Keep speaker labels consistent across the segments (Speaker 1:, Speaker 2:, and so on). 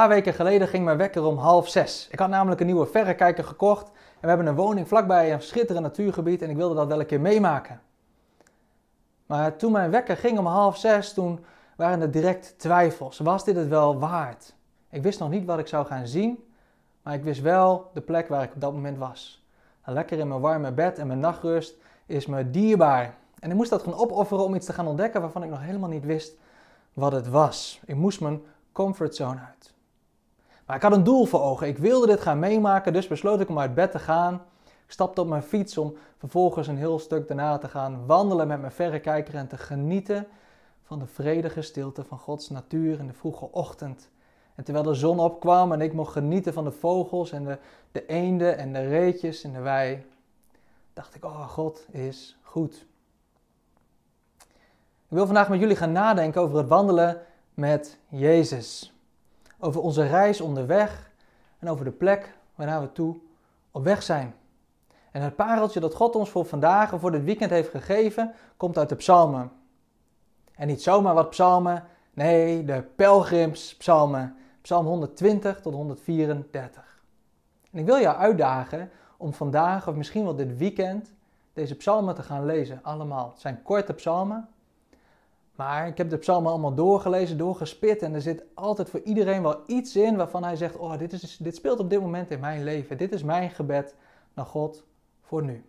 Speaker 1: paar weken geleden ging mijn wekker om half zes. Ik had namelijk een nieuwe verrekijker gekocht en we hebben een woning vlakbij een schitterend natuurgebied en ik wilde dat wel een keer meemaken. Maar toen mijn wekker ging om half zes, toen waren er direct twijfels. Was dit het wel waard? Ik wist nog niet wat ik zou gaan zien, maar ik wist wel de plek waar ik op dat moment was. Lekker in mijn warme bed en mijn nachtrust is me dierbaar. En ik moest dat gaan opofferen om iets te gaan ontdekken waarvan ik nog helemaal niet wist wat het was. Ik moest mijn comfortzone uit. Maar ik had een doel voor ogen. Ik wilde dit gaan meemaken, dus besloot ik om uit bed te gaan. Ik stapte op mijn fiets om vervolgens een heel stuk daarna te gaan wandelen met mijn verrekijker en te genieten van de vredige stilte van Gods natuur in de vroege ochtend. En terwijl de zon opkwam en ik mocht genieten van de vogels en de, de eenden en de reetjes en de wei, dacht ik, oh, God is goed. Ik wil vandaag met jullie gaan nadenken over het wandelen met Jezus. Over onze reis onderweg en over de plek waarnaar we toe op weg zijn. En het pareltje dat God ons voor vandaag en voor dit weekend heeft gegeven, komt uit de psalmen. En niet zomaar wat psalmen, nee, de pelgrimspsalmen. Psalm 120 tot 134. En ik wil jou uitdagen om vandaag of misschien wel dit weekend deze psalmen te gaan lezen. Allemaal. Het zijn korte psalmen. Maar ik heb de psalmen allemaal doorgelezen, doorgespit. En er zit altijd voor iedereen wel iets in waarvan hij zegt: Oh, dit, is, dit speelt op dit moment in mijn leven. Dit is mijn gebed naar God voor nu.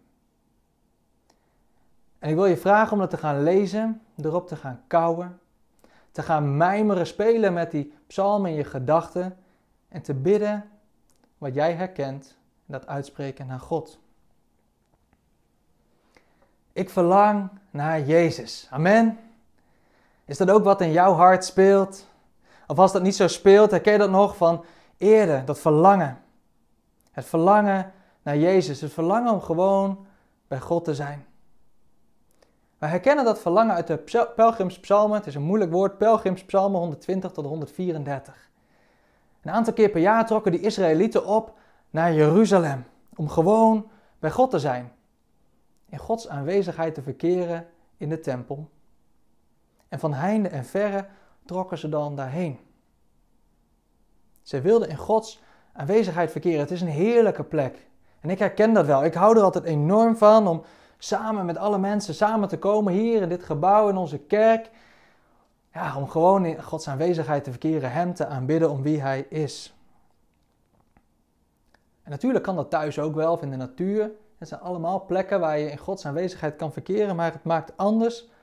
Speaker 1: En ik wil je vragen om dat te gaan lezen, erop te gaan kouwen, te gaan mijmeren, spelen met die psalmen in je gedachten en te bidden wat jij herkent en dat uitspreken naar God. Ik verlang naar Jezus. Amen. Is dat ook wat in jouw hart speelt? Of als dat niet zo speelt, herken je dat nog van eerder, dat verlangen. Het verlangen naar Jezus, het verlangen om gewoon bij God te zijn. We herkennen dat verlangen uit de pelgrimspsalmen. Het is een moeilijk woord, pelgrimspsalmen 120 tot 134. Een aantal keer per jaar trokken die Israëlieten op naar Jeruzalem om gewoon bij God te zijn. In Gods aanwezigheid te verkeren in de tempel. En van heinde en verre trokken ze dan daarheen. Ze wilden in Gods aanwezigheid verkeren. Het is een heerlijke plek. En ik herken dat wel. Ik hou er altijd enorm van om samen met alle mensen samen te komen hier in dit gebouw in onze kerk. Ja, om gewoon in Gods aanwezigheid te verkeren, Hem te aanbidden om wie Hij is. En natuurlijk kan dat thuis ook wel, of in de natuur. Het zijn allemaal plekken waar je in Gods aanwezigheid kan verkeren, maar het maakt anders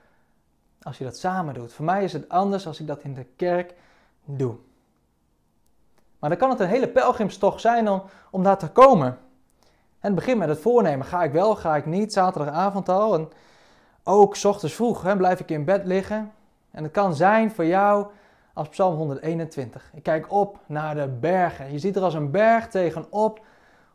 Speaker 1: als je dat samen doet. Voor mij is het anders als ik dat in de kerk doe. Maar dan kan het een hele pelgrimstocht zijn om, om daar te komen. En het begint met het voornemen. Ga ik wel, ga ik niet? Zaterdagavond al. En ook ochtends vroeg hè, blijf ik in bed liggen. En het kan zijn voor jou als Psalm 121. Ik kijk op naar de bergen. Je ziet er als een berg tegenop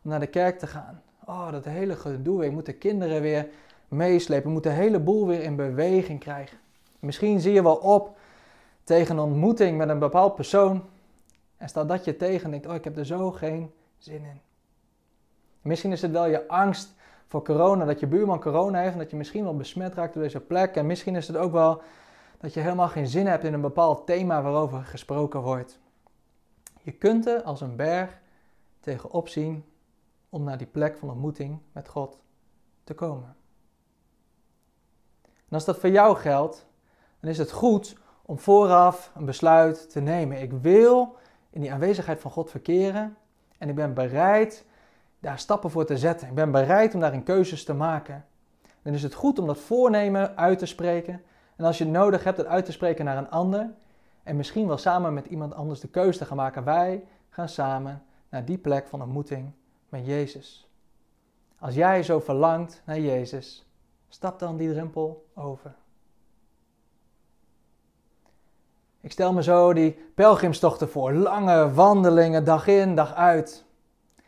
Speaker 1: om naar de kerk te gaan. Oh, dat hele gedoe. Ik moet de kinderen weer meeslepen. Ik moet de hele boel weer in beweging krijgen. Misschien zie je wel op tegen een ontmoeting met een bepaald persoon. En staat dat je tegen en denkt, oh, ik heb er zo geen zin in. Misschien is het wel je angst voor corona, dat je buurman corona heeft en dat je misschien wel besmet raakt door deze plek. En misschien is het ook wel dat je helemaal geen zin hebt in een bepaald thema waarover gesproken wordt. Je kunt er als een berg tegenop zien om naar die plek van ontmoeting met God te komen. En als dat voor jou geldt, dan is het goed om vooraf een besluit te nemen. Ik wil in die aanwezigheid van God verkeren en ik ben bereid daar stappen voor te zetten. Ik ben bereid om daarin keuzes te maken. Dan is het goed om dat voornemen uit te spreken. En als je nodig hebt, het uit te spreken naar een ander. En misschien wel samen met iemand anders de keuze te gaan maken. Wij gaan samen naar die plek van ontmoeting met Jezus. Als jij zo verlangt naar Jezus, stap dan die drempel over. Ik stel me zo die pelgrimstochten voor, lange wandelingen dag in, dag uit.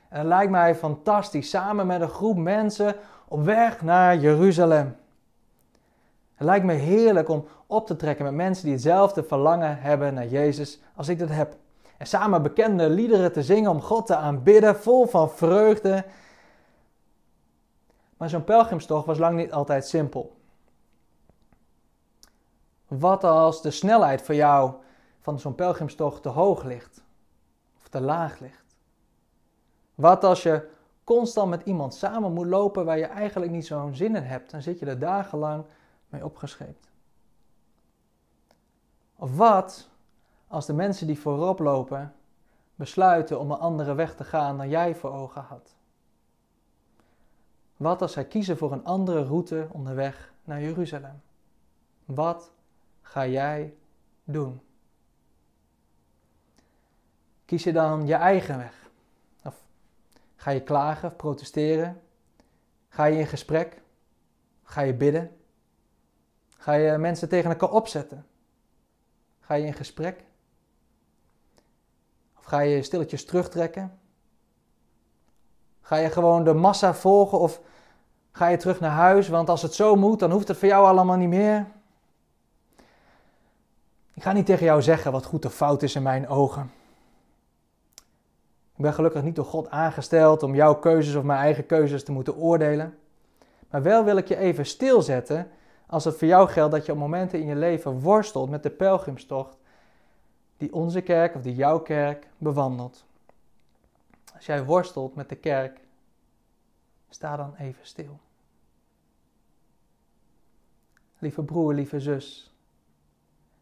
Speaker 1: En het lijkt mij fantastisch, samen met een groep mensen op weg naar Jeruzalem. Het lijkt me heerlijk om op te trekken met mensen die hetzelfde verlangen hebben naar Jezus als ik dat heb. En samen bekende liederen te zingen om God te aanbidden, vol van vreugde. Maar zo'n pelgrimstocht was lang niet altijd simpel. Wat als de snelheid voor jou van zo'n pelgrimstocht te hoog ligt? te laag ligt? Wat als je constant met iemand samen moet lopen waar je eigenlijk niet zo'n zin in hebt? Dan zit je er dagenlang mee opgescheept. Of wat als de mensen die voorop lopen besluiten om een andere weg te gaan dan jij voor ogen had? Wat als zij kiezen voor een andere route onderweg naar Jeruzalem? Wat ga jij doen? Kies je dan je eigen weg? Of ga je klagen of protesteren? Ga je in gesprek? Ga je bidden? Ga je mensen tegen elkaar opzetten? Ga je in gesprek? Of ga je stilletjes terugtrekken? Ga je gewoon de massa volgen of ga je terug naar huis? Want als het zo moet, dan hoeft het voor jou allemaal niet meer. Ik ga niet tegen jou zeggen wat goed of fout is in mijn ogen. Ik ben gelukkig niet door God aangesteld om jouw keuzes of mijn eigen keuzes te moeten oordelen. Maar wel wil ik je even stilzetten als het voor jou geldt dat je op momenten in je leven worstelt met de pelgrimstocht die onze kerk of die jouw kerk bewandelt. Als jij worstelt met de kerk, sta dan even stil. Lieve broer, lieve zus,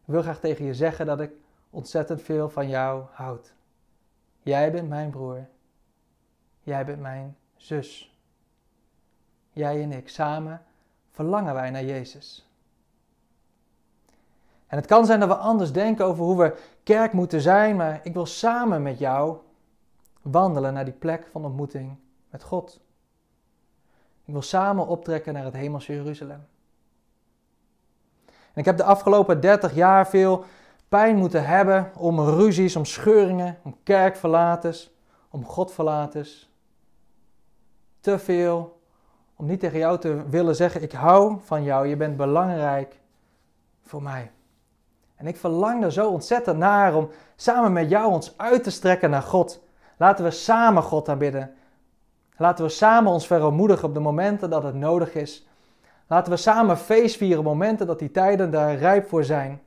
Speaker 1: ik wil graag tegen je zeggen dat ik ontzettend veel van jou houd. Jij bent mijn broer. Jij bent mijn zus. Jij en ik samen verlangen wij naar Jezus. En het kan zijn dat we anders denken over hoe we kerk moeten zijn, maar ik wil samen met jou wandelen naar die plek van ontmoeting met God. Ik wil samen optrekken naar het hemelse Jeruzalem. Ik heb de afgelopen 30 jaar veel pijn moeten hebben om ruzies, om scheuringen, om kerkverlaters, om Godverlaters. Te veel om niet tegen jou te willen zeggen: Ik hou van jou, je bent belangrijk voor mij. En ik verlang er zo ontzettend naar om samen met jou ons uit te strekken naar God. Laten we samen God aanbidden. Laten we samen ons verontmoedigen op de momenten dat het nodig is. Laten we samen feest vieren momenten dat die tijden daar rijp voor zijn.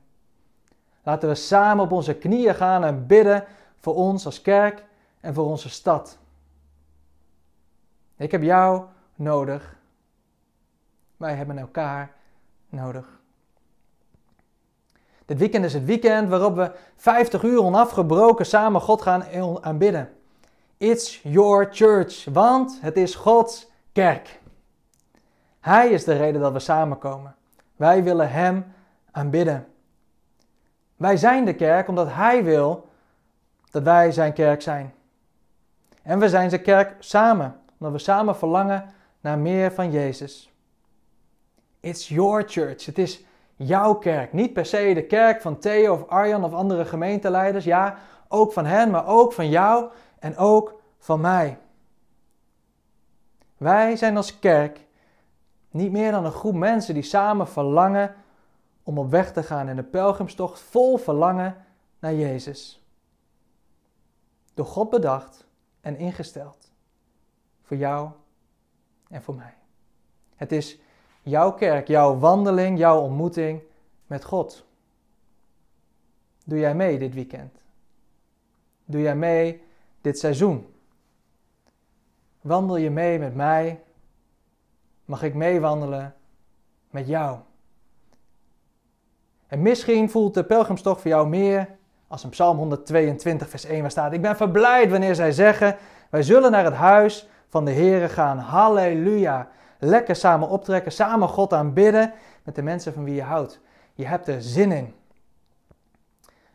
Speaker 1: Laten we samen op onze knieën gaan en bidden voor ons als kerk en voor onze stad. Ik heb jou nodig. Wij hebben elkaar nodig. Dit weekend is het weekend waarop we 50 uur onafgebroken samen God gaan aanbidden. It's your church, want het is Gods kerk. Hij is de reden dat we samenkomen. Wij willen Hem aanbidden. Wij zijn de kerk omdat Hij wil dat wij Zijn kerk zijn. En we zijn Zijn kerk samen, omdat we samen verlangen naar meer van Jezus. It's your church. Het is jouw kerk. Niet per se de kerk van Theo of Arjan of andere gemeenteleiders. Ja, ook van hen, maar ook van jou en ook van mij. Wij zijn als kerk niet meer dan een groep mensen die samen verlangen om op weg te gaan in de pelgrimstocht vol verlangen naar Jezus. Door God bedacht en ingesteld. Voor jou en voor mij. Het is jouw kerk, jouw wandeling, jouw ontmoeting met God. Doe jij mee dit weekend? Doe jij mee dit seizoen? Wandel je mee met mij? Mag ik meewandelen met jou? En misschien voelt de pelgrimstocht voor jou meer als een Psalm 122, vers 1 waar staat: Ik ben verblijd wanneer zij zeggen: Wij zullen naar het huis van de Heere gaan. Halleluja. Lekker samen optrekken, samen God aanbidden met de mensen van wie je houdt. Je hebt er zin in.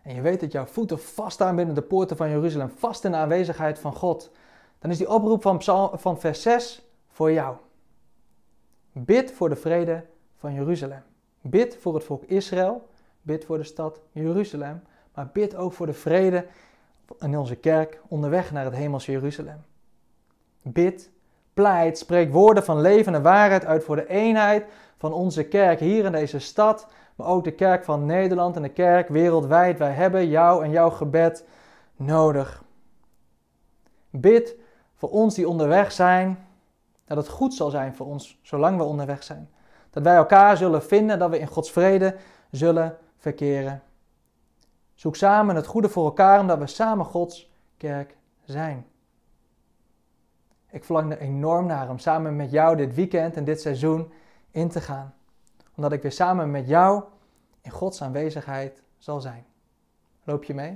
Speaker 1: En je weet dat jouw voeten vast staan binnen de poorten van Jeruzalem, vast in de aanwezigheid van God. Dan is die oproep van, Psalm, van vers 6 voor jou. Bid voor de vrede van Jeruzalem. Bid voor het volk Israël. Bid voor de stad Jeruzalem. Maar bid ook voor de vrede in onze kerk onderweg naar het hemelse Jeruzalem. Bid, pleit, spreek woorden van leven en waarheid uit voor de eenheid van onze kerk hier in deze stad, maar ook de kerk van Nederland en de kerk wereldwijd. Wij hebben jou en jouw gebed nodig. Bid voor ons die onderweg zijn, dat het goed zal zijn voor ons zolang we onderweg zijn. Dat wij elkaar zullen vinden, dat we in Gods vrede zullen verkeren. Zoek samen het goede voor elkaar, omdat we samen Gods kerk zijn. Ik verlang er enorm naar om samen met jou dit weekend en dit seizoen in te gaan. Omdat ik weer samen met jou in Gods aanwezigheid zal zijn. Loop je mee?